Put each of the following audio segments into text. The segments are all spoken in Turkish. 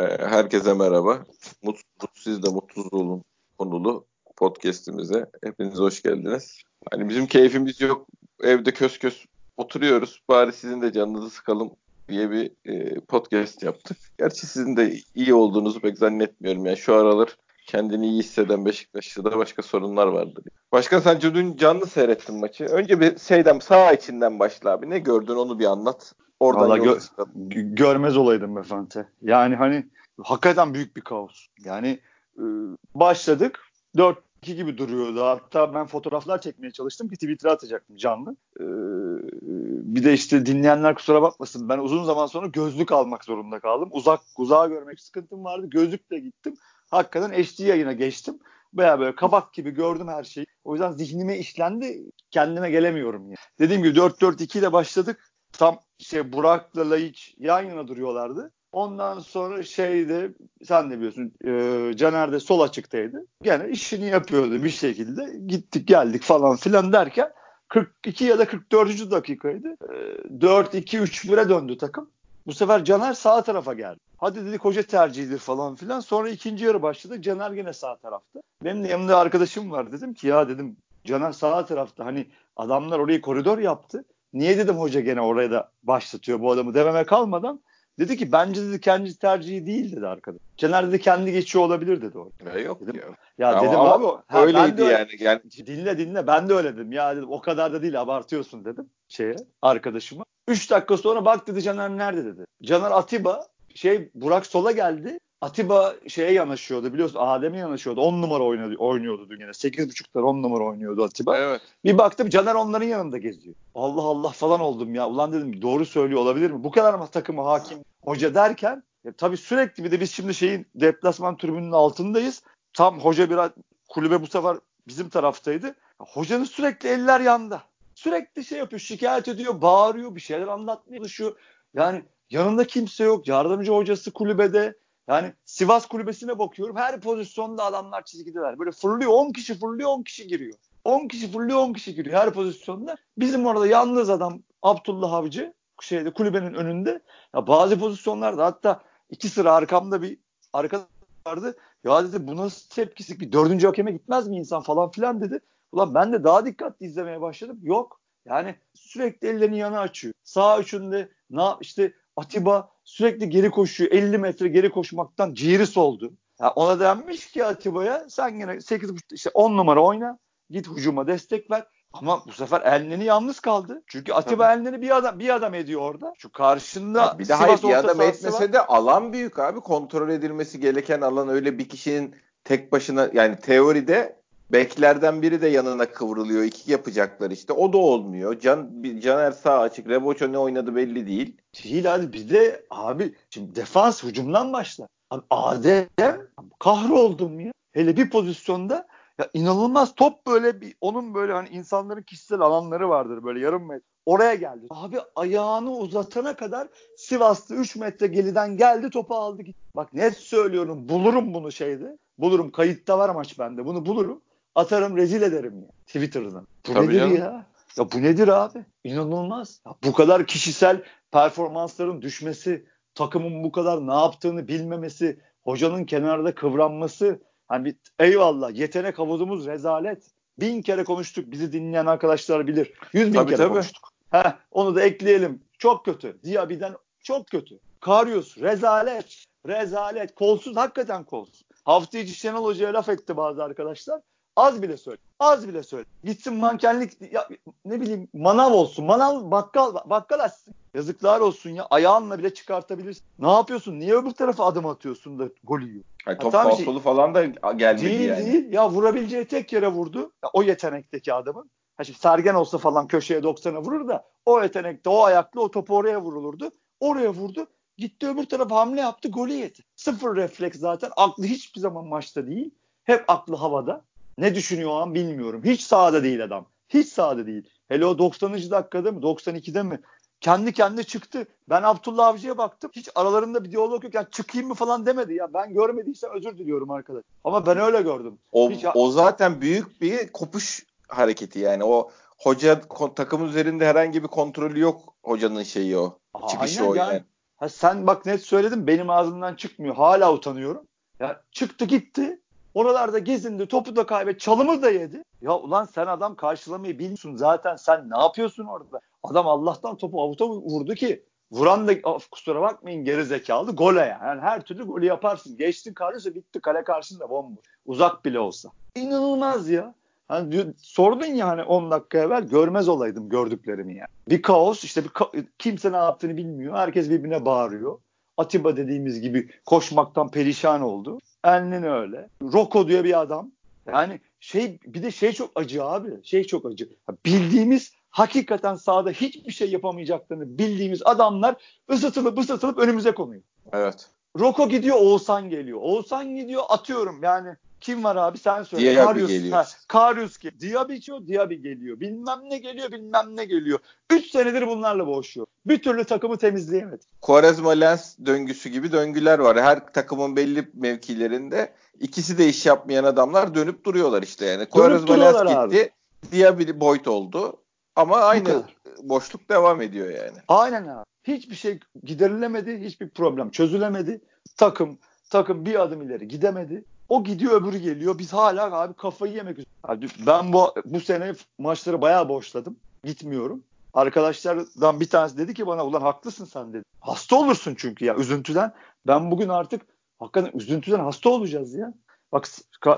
Ee, herkese merhaba. Mutsuz, de mutsuz olun konulu podcast'imize. Hepiniz hoş geldiniz. Hani bizim keyfimiz yok. Evde kös kös oturuyoruz. Bari sizin de canınızı sıkalım diye bir e, podcast yaptık. Gerçi sizin de iyi olduğunuzu pek zannetmiyorum. Yani şu aralar kendini iyi hisseden Beşiktaş'ta başka sorunlar vardır. Başka sen dün canlı seyrettin maçı. Önce bir şeyden sağ içinden başla abi. Ne gördün onu bir anlat. Oradan Vallahi gö- görmez olaydım be Fante. Yani hani hakikaten büyük bir kaos. Yani e, başladık 4 2 gibi duruyordu. Hatta ben fotoğraflar çekmeye çalıştım ki Twitter'a atacaktım canlı. Ee, bir de işte dinleyenler kusura bakmasın. Ben uzun zaman sonra gözlük almak zorunda kaldım. Uzak uzağa görmek sıkıntım vardı. Gözlükle gittim. Hakikaten HD yayına geçtim. Baya böyle kabak gibi gördüm her şeyi. O yüzden zihnime işlendi. Kendime gelemiyorum. Yani. Dediğim gibi 4-4-2 ile başladık. Tam şey Burak'la Laiç yan yana duruyorlardı. Ondan sonra şeyde sen de biliyorsun e, Caner de sol açıktaydı. Gene işini yapıyordu bir şekilde. Gittik geldik falan filan derken 42 ya da 44. dakikaydı. E, 4-2-3-1'e döndü takım. Bu sefer Caner sağ tarafa geldi. Hadi dedik hoca tercihidir falan filan. Sonra ikinci yarı başladı. Caner gene sağ tarafta. Benim de yanımda arkadaşım var. Dedim ki ya dedim Caner sağ tarafta. Hani adamlar orayı koridor yaptı. Niye dedim hoca gene oraya da başlatıyor bu adamı dememe kalmadan Dedi ki bence dedi kendi tercihi değil dedi arkadaş. Caner dedi kendi geçiyor olabilir dedi orada. Ya yok dedim, ya. Ya ama dedim abi ha, öyleydi de yani. yani. Dinle dinle ben de öyle dedim. Ya dedim o kadar da değil abartıyorsun dedim şeye arkadaşıma. 3 dakika sonra bak dedi Caner nerede dedi. Caner Atiba şey Burak sola geldi. Atiba şeye yanaşıyordu biliyorsun Adem'e yanaşıyordu. 10 numara oynadı, oynuyordu dün yine. 8.5'lar 10 numara oynuyordu Atiba. Evet. Bir baktım Caner onların yanında geziyor. Allah Allah falan oldum ya. Ulan dedim doğru söylüyor olabilir mi? Bu kadar mı takımı hakim hoca derken ya, tabii sürekli bir de biz şimdi şeyin deplasman tribünün altındayız. Tam hoca biraz kulübe bu sefer bizim taraftaydı. Ya, hocanın sürekli eller yanda. Sürekli şey yapıyor, şikayet ediyor, bağırıyor, bir şeyler anlatmaya çalışıyor. Yani yanında kimse yok. Yardımcı hocası kulübede. Yani Sivas kulübesine bakıyorum. Her pozisyonda adamlar çizgideler. Böyle fırlıyor 10 kişi fırlıyor 10 kişi giriyor. 10 kişi fırlıyor 10 kişi giriyor her pozisyonda. Bizim orada yalnız adam Abdullah Avcı şeyde kulübenin önünde. Ya bazı pozisyonlarda hatta iki sıra arkamda bir arkadaş vardı. Ya dedi bu nasıl tepkisi bir dördüncü hakeme gitmez mi insan falan filan dedi. Ulan ben de daha dikkatli izlemeye başladım. Yok. Yani sürekli ellerini yana açıyor. Sağ üçünde na işte Atiba sürekli geri koşuyor. 50 metre geri koşmaktan ciğeri soldu. Ya ona denmiş ki Atiba'ya sen yine 8 işte 10 numara oyna. Git hücuma destek ver. Ama bu sefer Elneni yalnız kaldı. Çünkü Atiba Tabii. Elneni bir adam bir adam ediyor orada. Şu karşında ya bir de hayır bir adam etmese var. de alan büyük abi. Kontrol edilmesi gereken alan öyle bir kişinin tek başına yani teoride beklerden biri de yanına kıvrılıyor. İki yapacaklar işte. O da olmuyor. Can Caner sağ açık. Reboço ne oynadı belli değil. Değil abi bir de abi şimdi defans hücumdan başla. Abi Adem kahroldum ya. Hele bir pozisyonda ya inanılmaz top böyle bir onun böyle hani insanların kişisel alanları vardır böyle yarım metre. Oraya geldi. Abi ayağını uzatana kadar Sivaslı 3 metre geriden geldi topu aldı gitti. Bak net söylüyorum bulurum bunu şeyde. Bulurum kayıtta var maç bende. Bunu bulurum. Atarım rezil ederim ya Twitter'dan. Bu Tabii nedir canım. ya? Ya bu nedir abi? İnanılmaz. Ya bu kadar kişisel performansların düşmesi, takımın bu kadar ne yaptığını bilmemesi, hocanın kenarda kıvranması, Hani bir, eyvallah yetenek havuzumuz rezalet. Bin kere konuştuk. Bizi dinleyen arkadaşlar bilir. Yüz bin tabii, kere tabii. konuştuk. Heh, onu da ekleyelim. Çok kötü. Diaby'den çok kötü. Karius rezalet. Rezalet. Kolsuz hakikaten kolsuz. Hafta içi Şenol Hoca'ya laf etti bazı arkadaşlar. Az bile söyle. Az bile söyle. Gitsin mankenlik ya, ne bileyim manav olsun. Manav bakkal bakkal açsın. Yazıklar olsun ya. Ayağınla bile çıkartabilirsin. Ne yapıyorsun? Niye öbür tarafa adım atıyorsun da gol yiyor? Yani top tamam, şey, falan da gelmedi değil, yani. Değil Ya vurabileceği tek yere vurdu. Ya, o yetenekteki adamın. Ha şimdi Sergen olsa falan köşeye 90'a vurur da o yetenekte o ayaklı o topu oraya vurulurdu. Oraya vurdu. Gitti öbür tarafa hamle yaptı golü yedi. Sıfır refleks zaten. Aklı hiçbir zaman maçta değil. Hep aklı havada. Ne düşünüyor o an bilmiyorum. Hiç sahada değil adam. Hiç sahada değil. Hele o 90. dakikada mı 92'de mi? Kendi kendine çıktı. Ben Abdullah Avcı'ya baktım. Hiç aralarında bir diyalog yok. Yani çıkayım mı falan demedi. Ya ben görmediysem özür diliyorum arkadaş. Ama ben öyle gördüm. O, Hiç... o zaten büyük bir kopuş hareketi yani. O hoca takım üzerinde herhangi bir kontrolü yok hocanın şeyi o. Çıkışı Aynen o yani. yani. Ha sen bak net söyledim benim ağzımdan çıkmıyor. Hala utanıyorum. Ya çıktı gitti. Oralarda gezindi, topu da kaybet, çalımı da yedi. Ya ulan sen adam karşılamayı bilmiyorsun zaten. Sen ne yapıyorsun orada? Adam Allah'tan topu avuta vurdu ki vuran da of, kusura bakmayın geri zekalı gole yani. yani her türlü golü yaparsın. Geçtin karşısı bitti kale karşısında bomboş. Uzak bile olsa. İnanılmaz ya. Hani sordun ya hani 10 dakika evvel görmez olaydım gördüklerimi yani. Bir kaos işte bir ka- kimse ne yaptığını bilmiyor. Herkes birbirine bağırıyor. Atiba dediğimiz gibi koşmaktan perişan oldu. Enlin öyle. Roko diye bir adam. Yani şey bir de şey çok acı abi. Şey çok acı. Bildiğimiz hakikaten sahada hiçbir şey yapamayacaklarını bildiğimiz adamlar ısıtılıp ısıtılıp önümüze konuyor. Evet. Roko gidiyor Oğuzhan geliyor. Oğuzhan gidiyor atıyorum yani kim var abi sen söyle. Diaby Karius, geliyor. Ha, Karius geliyor. Diaby içiyor, Diaby geliyor. Bilmem ne geliyor, bilmem ne geliyor. 3 senedir bunlarla boğuşuyor. Bir türlü takımı temizleyemedi. Quaresma Lens döngüsü gibi döngüler var. Her takımın belli mevkilerinde ikisi de iş yapmayan adamlar dönüp duruyorlar işte yani. Quaresma Lens gitti. Abi. Diaby Boyd oldu. Ama aynı boşluk devam ediyor yani. Aynen abi. Hiçbir şey giderilemedi, hiçbir problem çözülemedi. Takım takım bir adım ileri gidemedi. O gidiyor öbürü geliyor. Biz hala abi kafayı yemek üzereyiz. Ben bu bu sene maçları bayağı boşladım. Gitmiyorum. Arkadaşlardan bir tanesi dedi ki bana ulan haklısın sen dedi. Hasta olursun çünkü ya üzüntüden. Ben bugün artık hakikaten üzüntüden hasta olacağız ya. Bak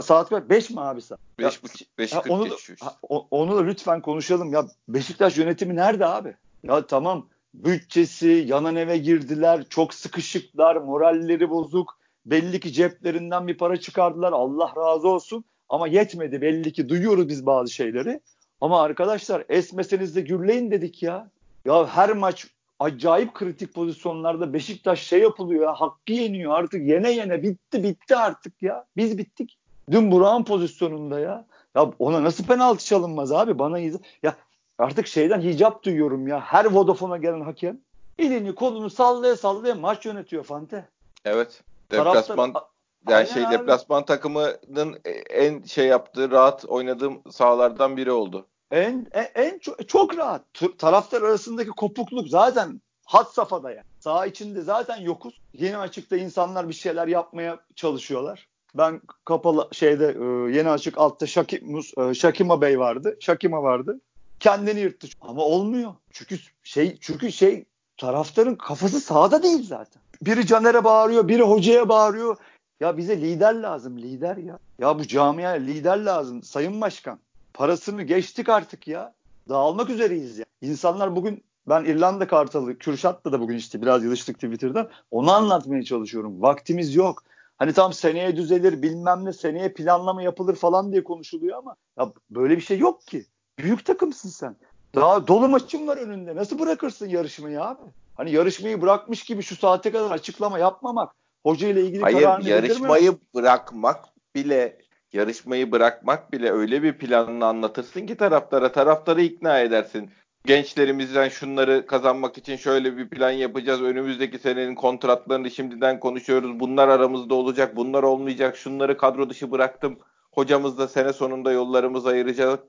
saat kaç? 5 mi abi saat? 5.40 5.40 onu, da, ha, onu da lütfen konuşalım. Ya Beşiktaş yönetimi nerede abi? Ya tamam bütçesi, yanan eve girdiler, çok sıkışıklar, moralleri bozuk. Belli ki ceplerinden bir para çıkardılar. Allah razı olsun. Ama yetmedi belli ki duyuyoruz biz bazı şeyleri. Ama arkadaşlar esmeseniz de gürleyin dedik ya. Ya her maç acayip kritik pozisyonlarda Beşiktaş şey yapılıyor ya hakkı yeniyor artık yene yene bitti bitti artık ya. Biz bittik. Dün Burak'ın pozisyonunda ya. Ya ona nasıl penaltı çalınmaz abi bana iz ya artık şeyden hicap duyuyorum ya. Her Vodafone'a gelen hakem elini kolunu sallaya sallaya maç yönetiyor Fante. Evet. Deplasman Taraftar, yani şey abi. deplasman takımının en şey yaptığı rahat oynadığım sahalardan biri oldu. En en, en çok, çok rahat. Taraftar arasındaki kopukluk zaten hat safhada ya. Yani. Saha içinde zaten yokuz. Yeni açıkta insanlar bir şeyler yapmaya çalışıyorlar. Ben kapalı şeyde e, yeni açık altta Şakim, e, Şakima Bey vardı. Şakima vardı. Kendini yırttı. Ama olmuyor. Çünkü şey çünkü şey taraftarın kafası sahada değil zaten. Biri Caner'e bağırıyor, biri hocaya bağırıyor. Ya bize lider lazım, lider ya. Ya bu camiaya lider lazım Sayın Başkan. Parasını geçtik artık ya. Dağılmak üzereyiz ya. İnsanlar bugün ben İrlanda Kartalı, Kürşat'la da bugün işte biraz yazıştık Twitter'da. Onu anlatmaya çalışıyorum. Vaktimiz yok. Hani tam seneye düzelir bilmem ne seneye planlama yapılır falan diye konuşuluyor ama ya böyle bir şey yok ki. Büyük takımsın sen. Daha dolu maçın var önünde. Nasıl bırakırsın yarışmayı abi? Hani yarışmayı bırakmış gibi şu saate kadar açıklama yapmamak. Hoca ile ilgili Hayır, kararını yarışmayı bırakmak bile yarışmayı bırakmak bile öyle bir planını anlatırsın ki taraftara taraftarı ikna edersin. Gençlerimizden şunları kazanmak için şöyle bir plan yapacağız. Önümüzdeki senenin kontratlarını şimdiden konuşuyoruz. Bunlar aramızda olacak, bunlar olmayacak. Şunları kadro dışı bıraktım. Hocamız da sene sonunda yollarımız ayıracak.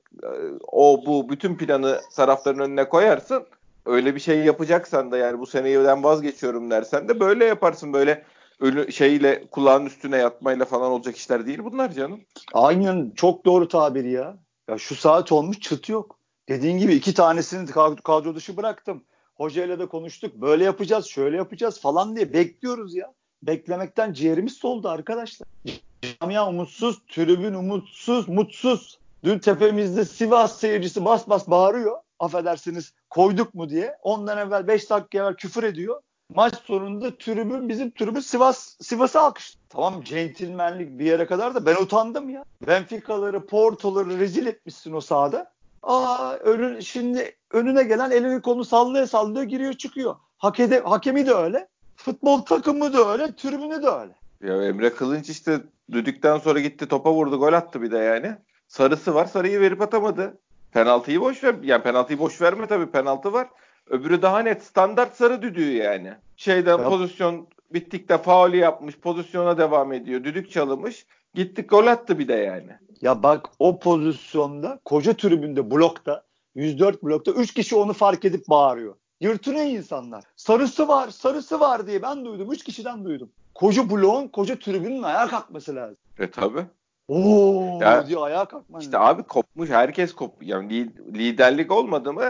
O bu bütün planı taraftarın önüne koyarsın. Öyle bir şey yapacaksan da yani bu seneyden vazgeçiyorum dersen de böyle yaparsın. Böyle ölü şeyle kulağın üstüne yatmayla falan olacak işler değil bunlar canım. Aynen çok doğru tabir ya. Ya şu saat olmuş çıt yok. Dediğin gibi iki tanesini kadro dışı bıraktım. Hocayla da konuştuk. Böyle yapacağız, şöyle yapacağız falan diye bekliyoruz ya. Beklemekten ciğerimiz soldu arkadaşlar. Camia umutsuz, tribün umutsuz, mutsuz. Dün tepemizde Sivas seyircisi bas bas bağırıyor. Affedersiniz koyduk mu diye. Ondan evvel 5 dakika evvel küfür ediyor. Maç sonunda tribün bizim tribün Sivas Sivas'ı alkışladı. Tamam centilmenlik bir yere kadar da ben utandım ya. Benfica'ları, Porto'ları rezil etmişsin o sahada. Aa önün, şimdi önüne gelen elini kolunu sallaya sallıyor giriyor çıkıyor. Hakede, hakemi de öyle. Futbol takımı da öyle, tribünü de öyle. Ya Emre Kılınç işte düdükten sonra gitti topa vurdu gol attı bir de yani. Sarısı var sarıyı verip atamadı. Penaltıyı boş ver. Yani penaltıyı boş verme tabii penaltı var. Öbürü daha net standart sarı düdüğü yani. Şeyden ya. pozisyon bittikte faulü yapmış pozisyona devam ediyor. Düdük çalınmış. Gittik gol attı bir de yani. Ya bak o pozisyonda koca tribünde blokta 104 blokta 3 kişi onu fark edip bağırıyor. Yırtınıyor insanlar. Sarısı var, sarısı var diye ben duydum. Üç kişiden duydum. Koca bloğun, koca tribünün ayağa kalkması lazım. E tabi. Oo ya, diye ayağa kalkman İşte abi kopmuş. Herkes kop. Yani liderlik olmadı mı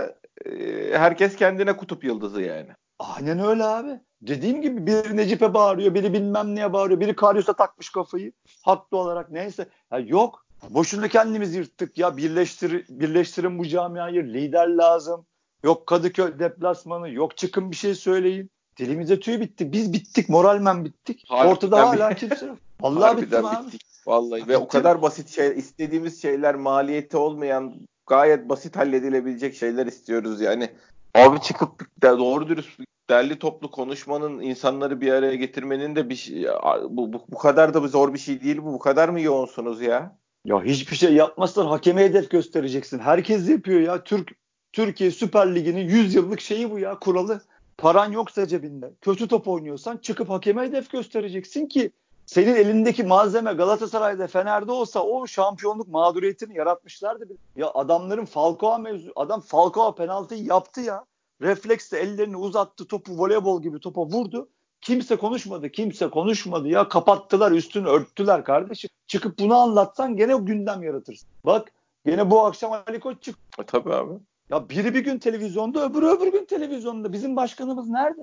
e, herkes kendine kutup yıldızı yani. Aynen öyle abi. Dediğim gibi biri Necip'e bağırıyor, biri bilmem neye bağırıyor, biri Karyos'a takmış kafayı. Haklı olarak neyse. Ya yok. Boşuna kendimizi yırttık ya. Birleştir, birleştirin bu camiayı. Lider lazım. Yok Kadıköy deplasmanı. Yok çıkın bir şey söyleyin. Dilimize tüy bitti. Biz bittik. Moralmen bittik. Harbiden Ortada hala kimse yok. Vallahi bittim abi. Bittik. Vallahi ve bittim. o kadar basit şey istediğimiz şeyler maliyeti olmayan gayet basit halledilebilecek şeyler istiyoruz yani. Abi çıkıp doğru dürüst derli toplu konuşmanın insanları bir araya getirmenin de bir şey, bu, bu, bu kadar da zor bir şey değil bu. Bu kadar mı yoğunsunuz ya? Ya hiçbir şey yapmazsan hakeme hedef göstereceksin. Herkes yapıyor ya. Türk Türkiye Süper Ligi'nin 100 yıllık şeyi bu ya kuralı. Paran yoksa cebinde. Kötü top oynuyorsan çıkıp hakeme hedef göstereceksin ki senin elindeki malzeme Galatasaray'da Fener'de olsa o şampiyonluk mağduriyetini yaratmışlardı. Ya adamların Falcao mevzu adam Falcao penaltıyı yaptı ya. Refleksle ellerini uzattı topu voleybol gibi topa vurdu. Kimse konuşmadı. Kimse konuşmadı ya. Kapattılar üstünü örttüler kardeşim. Çıkıp bunu anlatsan gene gündem yaratırsın. Bak gene bu akşam Ali Koç çıktı. E, tabii abi. Ya biri bir gün televizyonda öbürü öbür gün televizyonda. Bizim başkanımız nerede?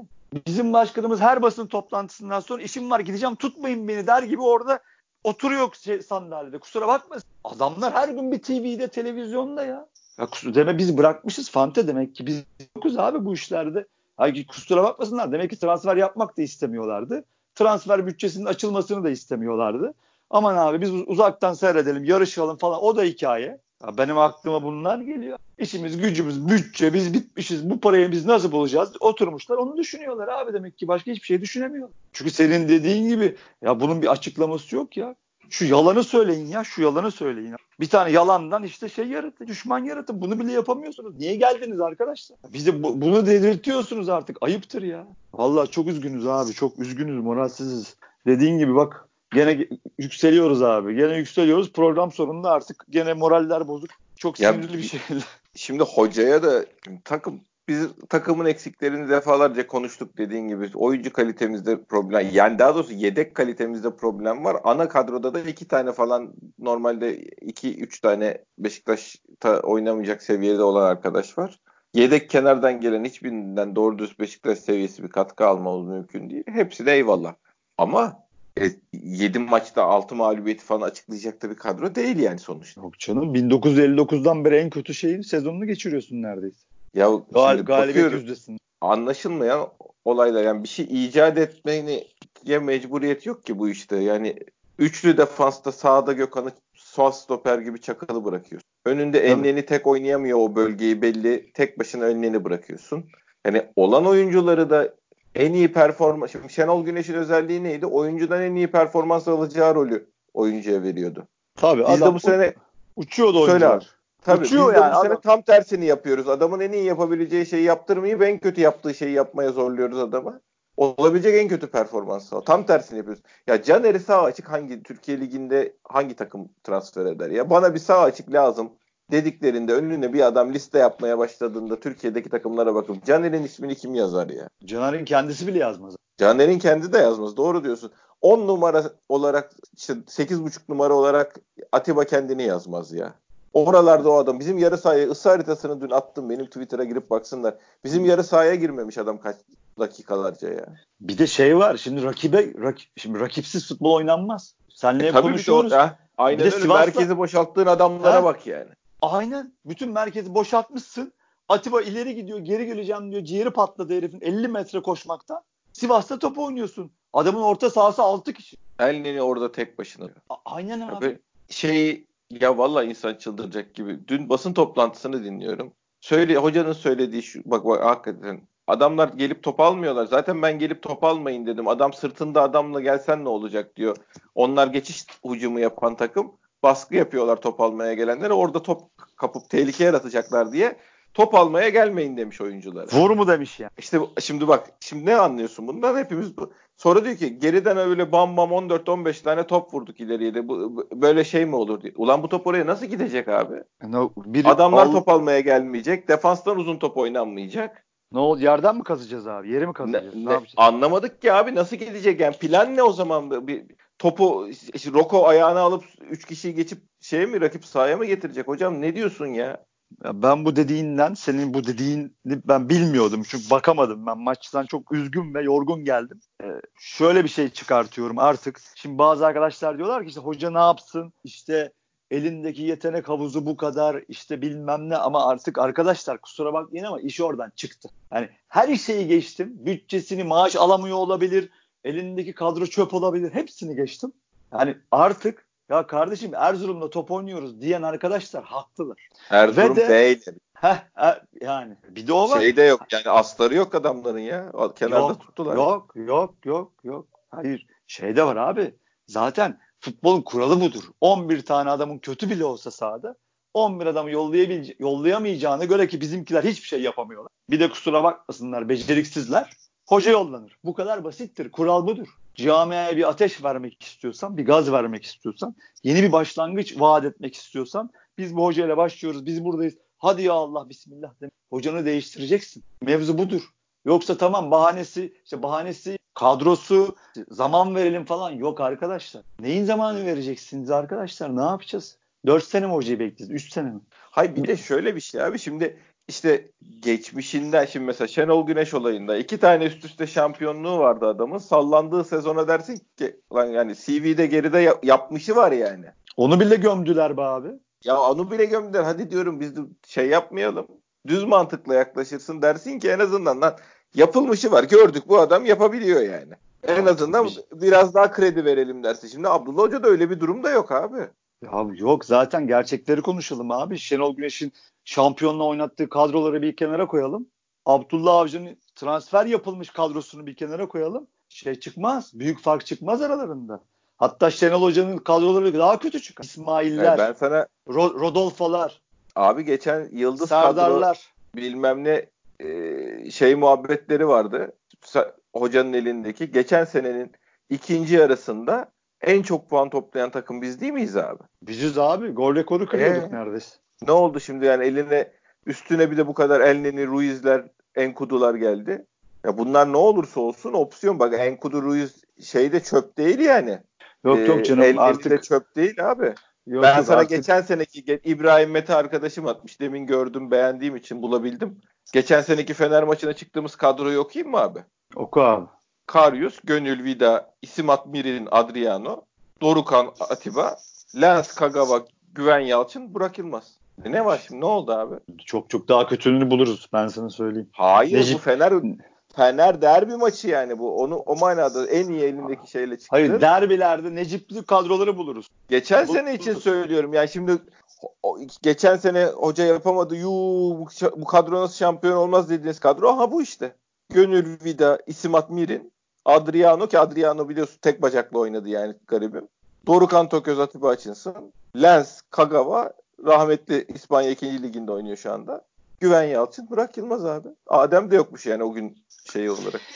Bizim başkanımız her basın toplantısından sonra işim var gideceğim tutmayın beni der gibi orada oturuyor şey, sandalyede. Kusura bakma. Adamlar her gün bir TV'de televizyonda ya. Ya kusura deme biz bırakmışız Fante demek ki biz yokuz abi bu işlerde. Ay kusura bakmasınlar. Demek ki transfer yapmak da istemiyorlardı. Transfer bütçesinin açılmasını da istemiyorlardı. Aman abi biz uzaktan seyredelim, yarışalım falan o da hikaye. Ya benim aklıma bunlar geliyor. İşimiz, gücümüz, bütçe, biz bitmişiz. Bu parayı biz nasıl bulacağız? Oturmuşlar onu düşünüyorlar abi demek ki başka hiçbir şey düşünemiyor. Çünkü senin dediğin gibi ya bunun bir açıklaması yok ya. Şu yalanı söyleyin ya, şu yalanı söyleyin. Bir tane yalandan işte şey yaratın, düşman yaratın. Bunu bile yapamıyorsunuz. Niye geldiniz arkadaşlar? Bize bu, bunu delirtiyorsunuz artık. Ayıptır ya. Vallahi çok üzgünüz abi. Çok üzgünüz, moralsiziz. Dediğin gibi bak Gene yükseliyoruz abi. Gene yükseliyoruz. Program sonunda artık gene moraller bozuk. Çok sinirli bir şey. Şimdi hocaya da takım biz takımın eksiklerini defalarca konuştuk dediğin gibi. Oyuncu kalitemizde problem. Yani daha doğrusu yedek kalitemizde problem var. Ana kadroda da iki tane falan normalde iki üç tane Beşiktaş'ta oynamayacak seviyede olan arkadaş var. Yedek kenardan gelen hiçbirinden doğru düz Beşiktaş seviyesi bir katkı almamız mümkün değil. Hepsi de eyvallah. Ama e, 7 maçta 6 mağlubiyeti falan açıklayacak da bir kadro değil yani sonuçta. Yok canım 1959'dan beri en kötü şeyin sezonunu geçiriyorsun neredeyse. Ya Gal galibiyet yüzdesinde. Anlaşılmayan olaylar yani bir şey icat etmeni ya mecburiyet yok ki bu işte. Yani üçlü defansta sağda Gökhan'ı sağ stoper gibi çakalı bırakıyorsun. Önünde Enleni tek oynayamıyor o bölgeyi belli. Tek başına Enleni bırakıyorsun. Yani olan oyuncuları da en iyi performans şimdi Şenol Güneş'in özelliği neydi? Oyuncudan en iyi performans alacağı rolü oyuncuya veriyordu. Tabii biz de bu sene uçuyordu oyuncular. Söyle abi. Tabii Uçuyor biz de yani bu sene tam tersini yapıyoruz. Adamın en iyi yapabileceği şeyi yaptırmayıp en kötü yaptığı şeyi yapmaya zorluyoruz adamı. Olabilecek en kötü performansı o. Tam tersini yapıyoruz. Ya Caner'i sağ açık hangi Türkiye Ligi'nde hangi takım transfer eder ya? Bana bir sağ açık lazım dediklerinde önüne bir adam liste yapmaya başladığında Türkiye'deki takımlara bakıp Caner'in ismini kim yazar ya? Caner'in kendisi bile yazmaz. Caner'in kendi de yazmaz. Doğru diyorsun. 10 numara olarak işte 8,5 numara olarak Atiba kendini yazmaz ya. Oralarda o adam. Bizim yarı sahaya ısı haritasını dün attım. Benim Twitter'a girip baksınlar. Bizim yarı sahaya girmemiş adam kaç dakikalarca ya. Bir de şey var. Şimdi rakibe rak, şimdi rakipsiz futbol oynanmaz. Senle e, konuşuyoruz. Bir de o, ha, aynen öyle. Sivas'ta, Merkezi boşalttığın adamlara ha, bak yani. Aynen. Bütün merkezi boşaltmışsın. Atiba ileri gidiyor, geri geleceğim diyor. Ciğeri patladı herifin 50 metre koşmakta. Sivas'ta top oynuyorsun. Adamın orta sahası 6 kişi. Elneni orada tek başına. A- aynen abi. Abi şey ya vallahi insan çıldıracak gibi. Dün basın toplantısını dinliyorum. Söyle hocanın söylediği şu bak bak hakikaten adamlar gelip top almıyorlar. Zaten ben gelip top almayın dedim. Adam sırtında adamla gelsen ne olacak diyor. Onlar geçiş hücumu yapan takım baskı yapıyorlar top almaya gelenlere. Orada top kapıp tehlike yaratacaklar diye top almaya gelmeyin demiş oyunculara. Vur mu demiş ya. İşte şimdi bak şimdi ne anlıyorsun bundan hepimiz bu. Sonra diyor ki geriden öyle bam bam 14-15 tane top vurduk ileriye de bu, böyle şey mi olur diye. Ulan bu top oraya nasıl gidecek abi? No, biri Adamlar al... top almaya gelmeyecek. Defanstan uzun top oynanmayacak. Ne oldu? Yerden mi kazacağız abi? Yeri mi kazacağız? Ne, ne, ne Anlamadık ki abi nasıl gidecek yani plan ne o zaman bir topu işte Roko ayağına alıp 3 kişiyi geçip şeye mi rakip sahaya mı getirecek hocam ne diyorsun ya? ya? Ben bu dediğinden senin bu dediğini ben bilmiyordum çünkü bakamadım ben maçtan çok üzgün ve yorgun geldim. Ee, şöyle bir şey çıkartıyorum artık. Şimdi bazı arkadaşlar diyorlar ki işte hoca ne yapsın işte elindeki yetenek havuzu bu kadar işte bilmem ne ama artık arkadaşlar kusura bakmayın ama iş oradan çıktı. Yani her şeyi geçtim. Bütçesini maaş alamıyor olabilir. Elindeki kadro çöp olabilir. Hepsini geçtim. Yani artık ya kardeşim Erzurum'da top oynuyoruz diyen arkadaşlar haklılar. Erzurum Ve de, değil. Heh, er, yani bir de o var. Şeyde yok yani asları yok adamların ya. Kenarda yok, tuttular. Yok yok yok yok. Hayır şeyde var abi. Zaten futbolun kuralı budur. 11 tane adamın kötü bile olsa sahada 11 adamı yollayamayacağına göre ki bizimkiler hiçbir şey yapamıyorlar. Bir de kusura bakmasınlar beceriksizler. Hoca yollanır. Bu kadar basittir. Kural budur. Camiaya bir ateş vermek istiyorsan, bir gaz vermek istiyorsan, yeni bir başlangıç vaat etmek istiyorsan biz bu hocayla başlıyoruz, biz buradayız. Hadi ya Allah bismillah demek. Hocanı değiştireceksin. Mevzu budur. Yoksa tamam bahanesi, işte bahanesi, kadrosu, zaman verelim falan yok arkadaşlar. Neyin zamanı vereceksiniz arkadaşlar? Ne yapacağız? 4 sene mi hocayı bekleyeceğiz? 3 sene mi? Hayır bir de şöyle bir şey abi. Şimdi işte geçmişinden şimdi mesela Şenol Güneş olayında iki tane üst üste şampiyonluğu vardı adamın. Sallandığı sezona dersin ki lan yani CV'de geride yap- yapmışı var yani. Onu bile gömdüler be abi. Ya onu bile gömdüler. Hadi diyorum biz de şey yapmayalım. Düz mantıkla yaklaşırsın dersin ki en azından lan yapılmışı var. Gördük bu adam yapabiliyor yani. En azından biraz daha kredi verelim dersin. Şimdi Abdullah Hoca da öyle bir durum da yok abi. Ya yok zaten gerçekleri konuşalım abi. Şenol Güneş'in şampiyonla oynattığı kadroları bir kenara koyalım. Abdullah Avcı'nın transfer yapılmış kadrosunu bir kenara koyalım. Şey çıkmaz. Büyük fark çıkmaz aralarında. Hatta Şenol Hoca'nın kadroları daha kötü çıkar. İsmail'ler, yani ben sana Ro- Rodolfo'lar. Abi geçen Yıldız Serdarlar. kadro bilmem ne e, şey muhabbetleri vardı. Hocanın elindeki. Geçen senenin ikinci yarısında en çok puan toplayan takım biz değil miyiz abi? Biziz abi. Gol rekoru kırıyorduk ee, neredeyse. Ne oldu şimdi yani eline üstüne bir de bu kadar Elneni, Ruiz'ler, Enkudu'lar geldi. Ya bunlar ne olursa olsun opsiyon. Bak Enkudu, Ruiz şeyde çöp değil yani. Yok yok canım ee, artık. De çöp değil abi. Yok, ben yok, sana artık... geçen seneki İbrahim Mete arkadaşım atmış. Demin gördüm beğendiğim için bulabildim. Geçen seneki Fener maçına çıktığımız kadroyu okuyayım mı abi? Oku abi. Karyus, Gönül Vida, İsimat Mirin, Adriano, Dorukan Atiba, Lens Kagawa, Güven Yalçın, Burak Yılmaz. E ne var şimdi? Ne oldu abi? Çok çok daha kötününü buluruz. Ben sana söyleyeyim. Hayır Necip... bu Fener Fener derbi maçı yani bu. Onu o manada en iyi elindeki şeyle çıktı. Hayır derbilerde Necipli kadroları buluruz. Geçen bu, sene için söylüyorum. Yani şimdi geçen sene hoca yapamadı. Yuu bu, kadro nasıl şampiyon olmaz dediğiniz kadro. Ha bu işte. Gönül Vida, İsimat Mirin, Adriano ki Adriano biliyorsun tek bacakla oynadı yani garibim. Dorukan Toköz Atiba Açınsın. Lens Kagawa rahmetli İspanya 2. liginde oynuyor şu anda. Güven Yalçın, Burak Yılmaz abi. Adem de yokmuş yani o gün şey olarak.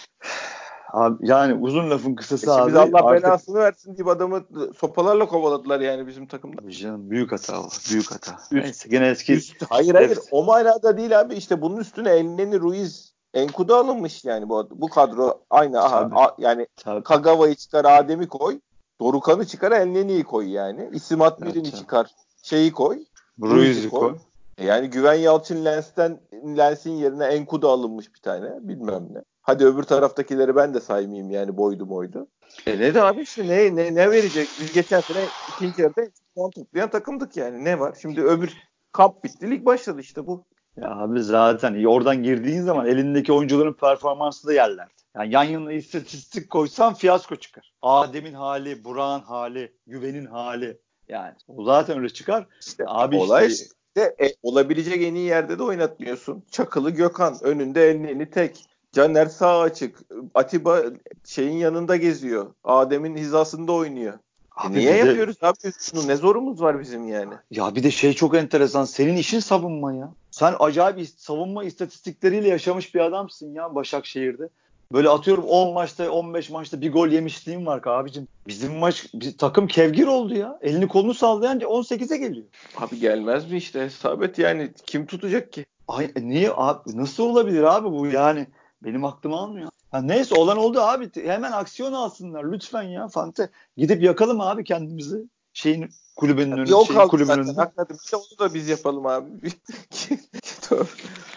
Abi yani uzun lafın kısası e abi. Biz Allah artık... belasını versin diye adamı sopalarla kovaladılar yani bizim takımda. Canım büyük hata o. Büyük hata. Üst, Neyse gene eski. Üst, hayır hayır o manada değil abi işte bunun üstüne Elneni Ruiz Enkudu alınmış yani bu bu kadro aynı aha, a, yani Tabii. Kagawa'yı çıkar Adem'i koy. Dorukan'ı çıkar Elneni'yi koy yani. İsim Atmir'ini evet, çıkar. Şeyi koy. Ruiz'i koy. koy. E yani Güven Yalçın Lens'ten Lens'in yerine Enkudu alınmış bir tane. Bilmem ne. Hadi öbür taraftakileri ben de saymayayım yani boydu boydu. E ne de abi işte ne, ne, ne verecek? Biz geçen sene ikinci yarıda puan toplayan takımdık yani. Ne var? Şimdi öbür kamp bitti. Lig başladı işte bu. Ya abi zaten oradan girdiğin zaman elindeki oyuncuların performansı da yerler. Yani yan yana istatistik koysan fiyasko çıkar. Adem'in hali, Burak'ın hali, Güven'in hali. Yani o zaten öyle çıkar. İşte abi olay işte, işte e, olabilecek en iyi yerde de oynatmıyorsun. Çakılı Gökhan önünde elini tek. Caner sağ açık. Atiba şeyin yanında geziyor. Adem'in hizasında oynuyor. E, abi niye de, yapıyoruz abi bunu? Ne zorumuz var bizim yani? Ya bir de şey çok enteresan. Senin işin savunma ya. Sen acayip savunma istatistikleriyle yaşamış bir adamsın ya Başakşehir'de. Böyle atıyorum 10 maçta 15 maçta bir gol yemişliğim var abicim. Bizim maç bir takım kevgir oldu ya. Elini kolunu sallayan 18'e geliyor. Abi gelmez mi işte hesap et yani kim tutacak ki? Ay, e, niye abi nasıl olabilir abi bu yani benim aklım almıyor. Ha, neyse olan oldu abi hemen aksiyon alsınlar lütfen ya Fante. Gidip yakalım abi kendimizi şeyin kulübenin önünde. Yok şeyin kulübenin önünde. Hakikaten işte onu da biz yapalım abi.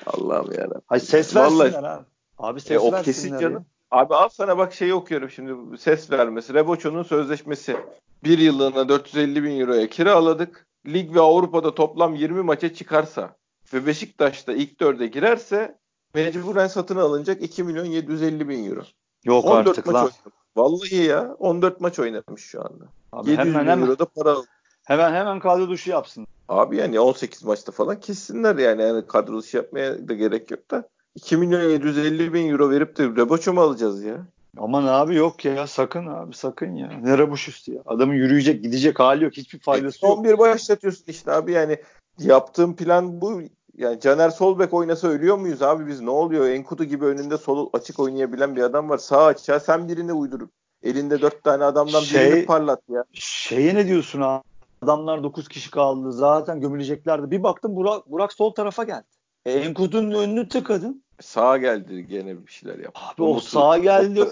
Allah'ım yarabbim. Hayır ses versinler Vallahi, abi. Abi ses e, o versinler. Kesin canım. Abi al sana bak şeyi okuyorum şimdi ses vermesi. Reboço'nun sözleşmesi. Bir yıllığına 450 bin euroya kiraladık. Lig ve Avrupa'da toplam 20 maça çıkarsa ve Beşiktaş'ta ilk dörde girerse mecburen satın alınacak 2 milyon 750 bin euro. Yok 14 artık maç lan. Oynamış. Vallahi ya 14 maç oynamış şu anda. Abi 700 hemen, bin hemen, euro da para aldı. Hemen hemen kadro dışı yapsın. Abi yani 18 maçta falan kessinler yani. yani kadro dışı yapmaya da gerek yok da. 2 milyon 750 bin euro verip de Reboç'u mu alacağız ya? Aman abi yok ya sakın abi sakın ya. Ne Reboç üstü ya. Adamın yürüyecek gidecek hali yok. Hiçbir faydası e, yok. 11 başlatıyorsun işte abi yani yaptığım plan bu. Yani Caner Solbek oynasa ölüyor muyuz abi biz ne oluyor? Enkudu gibi önünde sol açık oynayabilen bir adam var. Sağ açığa sen birini uydurup elinde dört tane adamdan şey, birini parlat ya. Şeye ne diyorsun abi? Adamlar 9 kişi kaldı. Zaten gömüleceklerdi. Bir baktım Burak, Burak sol tarafa geldi. E, Enkudu'nun önünü tıkadın. Sağa geldi gene bir şeyler yaptı. Abi Umut, o sağa geldi.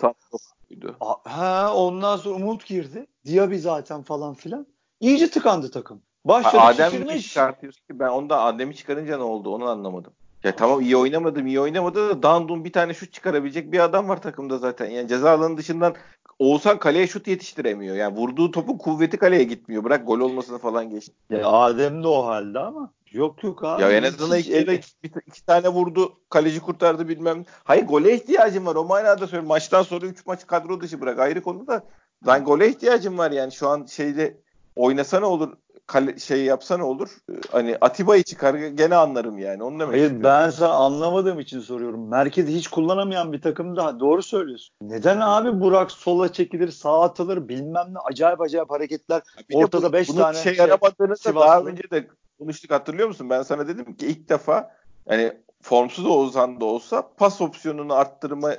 Ha ondan sonra Umut girdi. Diaby zaten falan filan. İyice tıkandı takım. Başladı Adem'i çıkartıyorsun ki ben onda Adem'i çıkarınca ne oldu onu anlamadım. Ya tamam iyi oynamadım iyi oynamadı da Dandun bir tane şut çıkarabilecek bir adam var takımda zaten. Yani ceza alanı dışından Oğuzhan kaleye şut yetiştiremiyor. Yani vurduğu topun kuvveti kaleye gitmiyor. Bırak gol olmasını falan geçti. Ya Adem de o halde ama. Yok yok abi. Ya en azından iki, iki, iki, iki tane vurdu. Kaleci kurtardı bilmem. Hayır gole ihtiyacım var. O manada söylüyorum. Maçtan sonra 3 maç kadro dışı bırak. Ayrı konu da. Ben gole ihtiyacım var yani. Şu an şeyde oynasa ne olur? Kale, şey yapsa ne olur? Hani Atiba'yı çıkar gene anlarım yani. Onu demek Hayır istiyorum. ben sana anlamadığım için soruyorum. Merkezi hiç kullanamayan bir takım da doğru söylüyorsun. Neden abi Burak sola çekilir, sağa atılır bilmem ne acayip acayip hareketler. Bir Ortada 5 tane şey, şey yaramadığını da daha önce de konuştuk hatırlıyor musun? Ben sana dedim ki ilk defa hani formsuz Oğuzhan da olsa pas opsiyonunu arttırma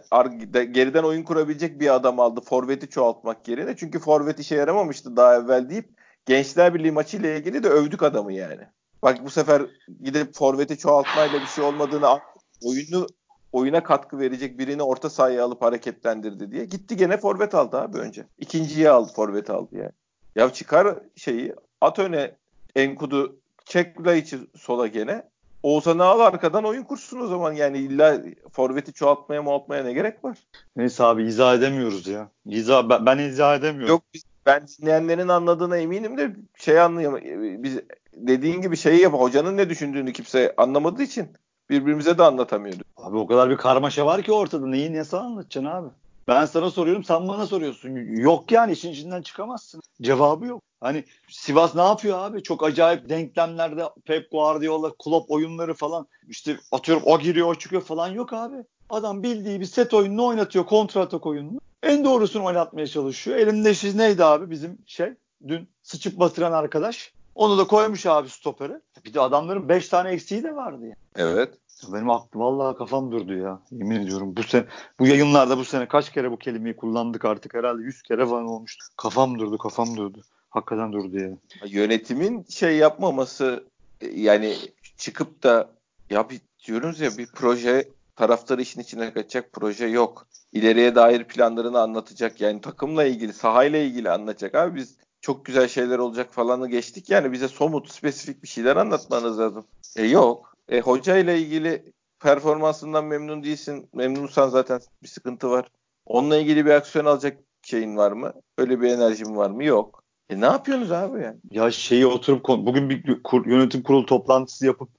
geriden oyun kurabilecek bir adam aldı. Forvet'i çoğaltmak yerine. Çünkü forvet işe yaramamıştı daha evvel deyip Gençler Birliği maçıyla ilgili de övdük adamı yani. Bak bu sefer gidip forveti çoğaltmayla bir şey olmadığını oyunu oyuna katkı verecek birini orta sahaya alıp hareketlendirdi diye. Gitti gene forvet aldı abi önce. İkinciyi aldı forvet aldı yani. Ya çıkar şeyi at öne Enkudu çek için sola gene. Oğuzhan'ı al arkadan oyun kursun o zaman. Yani illa forveti çoğaltmaya mualtmaya ne gerek var? Neyse abi izah edemiyoruz ya. İzah, ben, ben izah edemiyorum. Yok biz ben dinleyenlerin anladığına eminim de şey anlayamam. Biz dediğin gibi şeyi yap. Hocanın ne düşündüğünü kimse anlamadığı için birbirimize de anlatamıyorduk. Abi o kadar bir karmaşa var ki ortada. Neyi nasıl anlatacaksın abi? Ben sana soruyorum sen bana soruyorsun. Yok yani işin içinden çıkamazsın. Cevabı yok. Hani Sivas ne yapıyor abi? Çok acayip denklemlerde Pep Guardiola, Klopp oyunları falan. İşte atıyorum o giriyor o çıkıyor falan yok abi. Adam bildiği bir set oyununu oynatıyor. Kontra atak oyununu. En doğrusunu oynatmaya çalışıyor. Elinde siz neydi abi bizim şey? Dün sıçıp batıran arkadaş. Onu da koymuş abi stoperi. Bir de adamların 5 tane eksiği de vardı ya. Evet. Benim aklım vallahi kafam durdu ya. Yemin ediyorum bu sene bu yayınlarda bu sene kaç kere bu kelimeyi kullandık artık herhalde 100 kere falan olmuştu. Kafam durdu, kafam durdu. Hakikaten durdu ya. Yönetimin şey yapmaması yani çıkıp da ya bir diyoruz ya bir proje taraftarı işin içine kaçacak proje yok. İleriye dair planlarını anlatacak yani takımla ilgili, sahayla ilgili anlatacak. Abi biz çok güzel şeyler olacak falanı geçtik yani bize somut, spesifik bir şeyler anlatmanız lazım. E yok. E hoca ile ilgili performansından memnun değilsin. Memnunsan zaten bir sıkıntı var. Onunla ilgili bir aksiyon alacak şeyin var mı? Öyle bir enerjin var mı? Yok. E ne yapıyorsunuz abi yani? Ya şeyi oturup bugün bir kur, yönetim kurulu toplantısı yapıp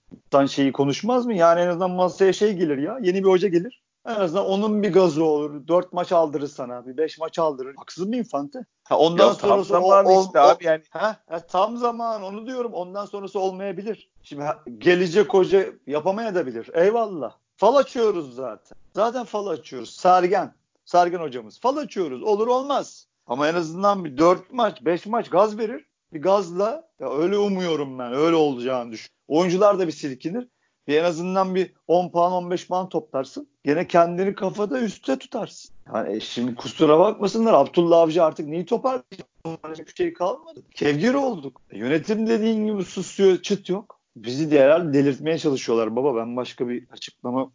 şeyi konuşmaz mı? Yani en azından masaya şey gelir ya. Yeni bir hoca gelir. En azından onun bir gazı olur. Dört maç aldırır sana. Bir beş maç aldırır. Haksız mıyım Fante? Ha, ondan ya, sonrası tam zamanı o, işte o, abi yani. Ha, ha, tam zaman onu diyorum. Ondan sonrası olmayabilir. Şimdi ha, gelecek hoca yapamayabilir. Eyvallah. Fal açıyoruz zaten. Zaten fal açıyoruz. Sergen. Sergen hocamız. Fal açıyoruz. Olur olmaz. Ama en azından bir 4 maç, 5 maç gaz verir. Bir gazla ya öyle umuyorum ben. Öyle olacağını düşün. Oyuncular da bir silkinir. Bir en azından bir 10 puan 15 puan toplarsın. Gene kendini kafada üstte tutarsın. Yani e, şimdi kusura bakmasınlar Abdullah Avcı artık neyi toparlayacak? Bir şey kalmadı. Kevgir olduk. E, yönetim dediğin gibi susuyor çıt yok. bizi herhalde delirtmeye çalışıyorlar baba. Ben başka bir açıklama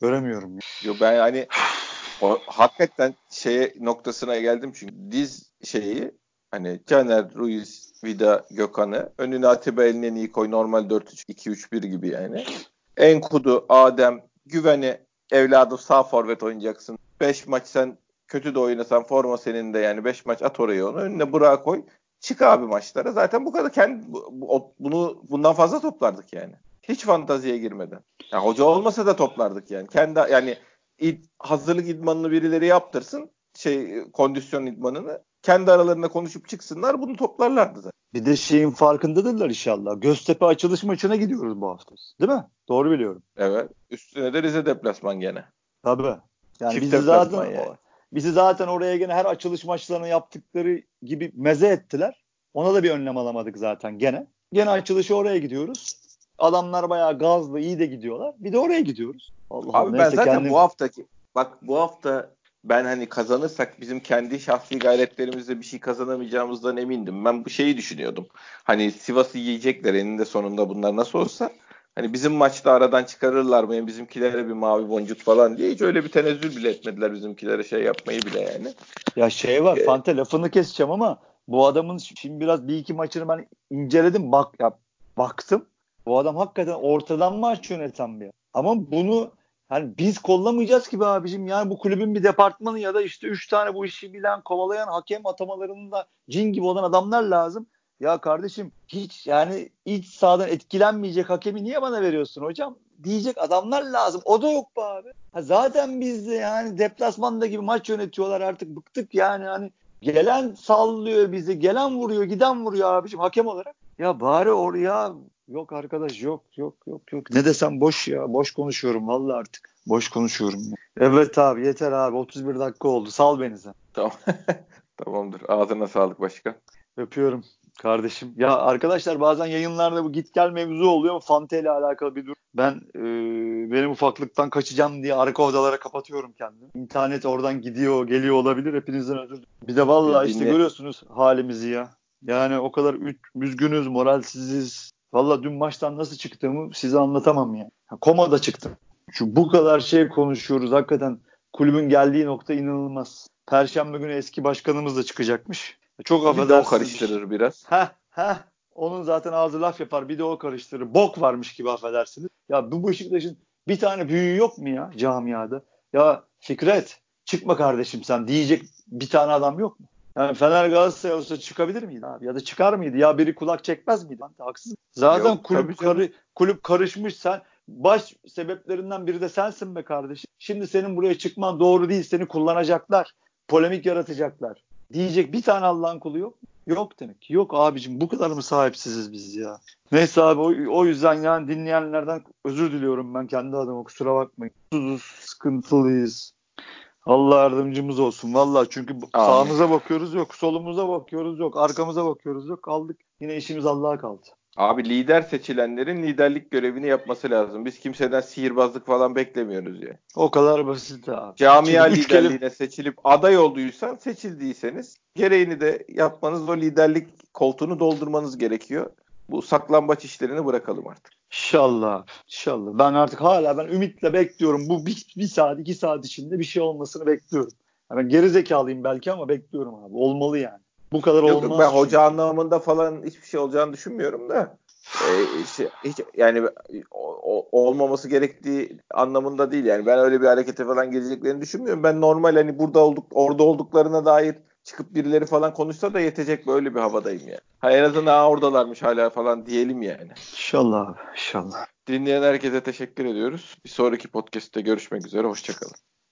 göremiyorum. Yo ben hani o, hakikaten şeye noktasına geldim çünkü diz şeyi hani Caner, Ruiz, Vida, Gökhan'ı önüne Atiba Elneni'yi koy normal 4-3-2-3-1 gibi yani. Enkudu, Adem, Güven'i evladım sağ forvet oynayacaksın. 5 maç sen kötü de oynasan forma senin de yani 5 maç at oraya onu. Önüne Burak'ı koy. Çık abi maçlara. Zaten bu kadar kendi bu, bunu bundan fazla toplardık yani. Hiç fantaziye girmeden. Yani hoca olmasa da toplardık yani. Kendi yani id, hazırlık idmanını birileri yaptırsın. Şey kondisyon idmanını kendi aralarında konuşup çıksınlar bunu toplarlardı zaten. Bir de şeyin farkındadırlar inşallah. Göztepe açılış maçına gidiyoruz bu hafta. Değil mi? Doğru biliyorum. Evet. Üstüne de Rize deplasman gene. Tabii. Yani Çift bizi zaten yani. bizi zaten oraya gene her açılış maçlarını yaptıkları gibi meze ettiler. Ona da bir önlem alamadık zaten gene. Gene açılışı oraya gidiyoruz. Adamlar bayağı gazlı, iyi de gidiyorlar. Bir de oraya gidiyoruz. Allah Abi ben zaten kendim... bu haftaki bak bu hafta ben hani kazanırsak bizim kendi şahsi gayretlerimizle bir şey kazanamayacağımızdan emindim. Ben bu şeyi düşünüyordum. Hani Sivas'ı yiyecekler eninde sonunda bunlar nasıl olsa. Hani bizim maçta aradan çıkarırlar mı? Yani bizimkilere bir mavi boncuk falan diye hiç öyle bir tenezzül bile etmediler bizimkilere şey yapmayı bile yani. Ya şey var ee, Fante lafını keseceğim ama bu adamın şimdi biraz bir iki maçını ben inceledim bak ya baktım. Bu adam hakikaten ortadan maç yöneten bir. Ama bunu hani biz kollamayacağız ki be abicim. Yani bu kulübün bir departmanı ya da işte üç tane bu işi bilen, kovalayan hakem atamalarında cin gibi olan adamlar lazım. Ya kardeşim hiç yani iç sahadan etkilenmeyecek hakemi niye bana veriyorsun hocam? Diyecek adamlar lazım. O da yok be abi. Ha zaten biz de yani deplasmanda gibi maç yönetiyorlar artık bıktık yani hani gelen sallıyor bizi, gelen vuruyor, giden vuruyor abicim hakem olarak. Ya bari oraya yok arkadaş yok yok yok yok. Ne desem boş ya. Boş konuşuyorum vallahi artık. Boş konuşuyorum. Evet abi yeter abi 31 dakika oldu. Sal beni sen. Tamam. Tamamdır. Ağzına sağlık başkan. Öpüyorum. Kardeşim. Ya arkadaşlar bazen yayınlarda bu git gel mevzu oluyor ama Fante ile alakalı bir durum. Ben e, benim ufaklıktan kaçacağım diye arka odalara kapatıyorum kendimi. İnternet oradan gidiyor geliyor olabilir. Hepinizden özür dilerim. Bir de vallahi işte görüyorsunuz halimizi ya. Yani o kadar üzgünüz, moralsiziz. Valla dün maçtan nasıl çıktığımı size anlatamam ya. Komada çıktım. Şu bu kadar şey konuşuyoruz. Hakikaten kulübün geldiği nokta inanılmaz. Perşembe günü eski başkanımız da çıkacakmış. Çok affedersiniz. Bir de o karıştırır biraz. Heh heh. Onun zaten ağzı laf yapar bir de o karıştırır. Bok varmış gibi affedersiniz. Ya bu Beşiktaş'ın bir tane büyüğü yok mu ya camiada? Ya Fikret çıkma kardeşim sen diyecek bir tane adam yok mu? Yani Fener Galatasaray olsa çıkabilir miydi abi? Ya da çıkar mıydı? Ya biri kulak çekmez miydi? Haksız. Zaten Yok, kulüp karı, kulüp karışmış sen baş sebeplerinden biri de sensin be kardeşim. Şimdi senin buraya çıkman doğru değil. Seni kullanacaklar. Polemik yaratacaklar. Diyecek bir tane Allah'ın kulu yok Yok demek. Yok abicim bu kadar mı sahipsiziz biz ya? Neyse abi o, o yüzden yani dinleyenlerden özür diliyorum ben kendi adıma kusura bakmayın. Susuz, sıkıntılıyız. Allah yardımcımız olsun. Valla çünkü Amin. sağımıza bakıyoruz yok, solumuza bakıyoruz yok, arkamıza bakıyoruz yok. Kaldık. Yine işimiz Allah'a kaldı. Abi lider seçilenlerin liderlik görevini yapması lazım. Biz kimseden sihirbazlık falan beklemiyoruz ya. O kadar basit abi. Camia Çünkü liderliğine seçilip aday olduysan seçildiyseniz gereğini de yapmanız o liderlik koltuğunu doldurmanız gerekiyor. Bu saklambaç işlerini bırakalım artık. İnşallah. İnşallah. Ben artık hala ben ümitle bekliyorum. Bu bir, bir saat iki saat içinde bir şey olmasını bekliyorum. Yani geri zekalıyım belki ama bekliyorum abi. Olmalı yani. Bu kadar Yok, olmaz. Ben çünkü. hoca anlamında falan hiçbir şey olacağını düşünmüyorum da. Ee, şey, hiç yani o, o, olmaması gerektiği anlamında değil yani ben öyle bir harekete falan geleceklerini düşünmüyorum. Ben normal hani burada olduk orada olduklarına dair çıkıp birileri falan konuşsa da yetecek böyle bir havadayım yani. Ha, en azından oradalarmış hala falan diyelim yani. İnşallah abi inşallah. Dinleyen herkese teşekkür ediyoruz. Bir sonraki podcast'te görüşmek üzere. Hoşçakalın.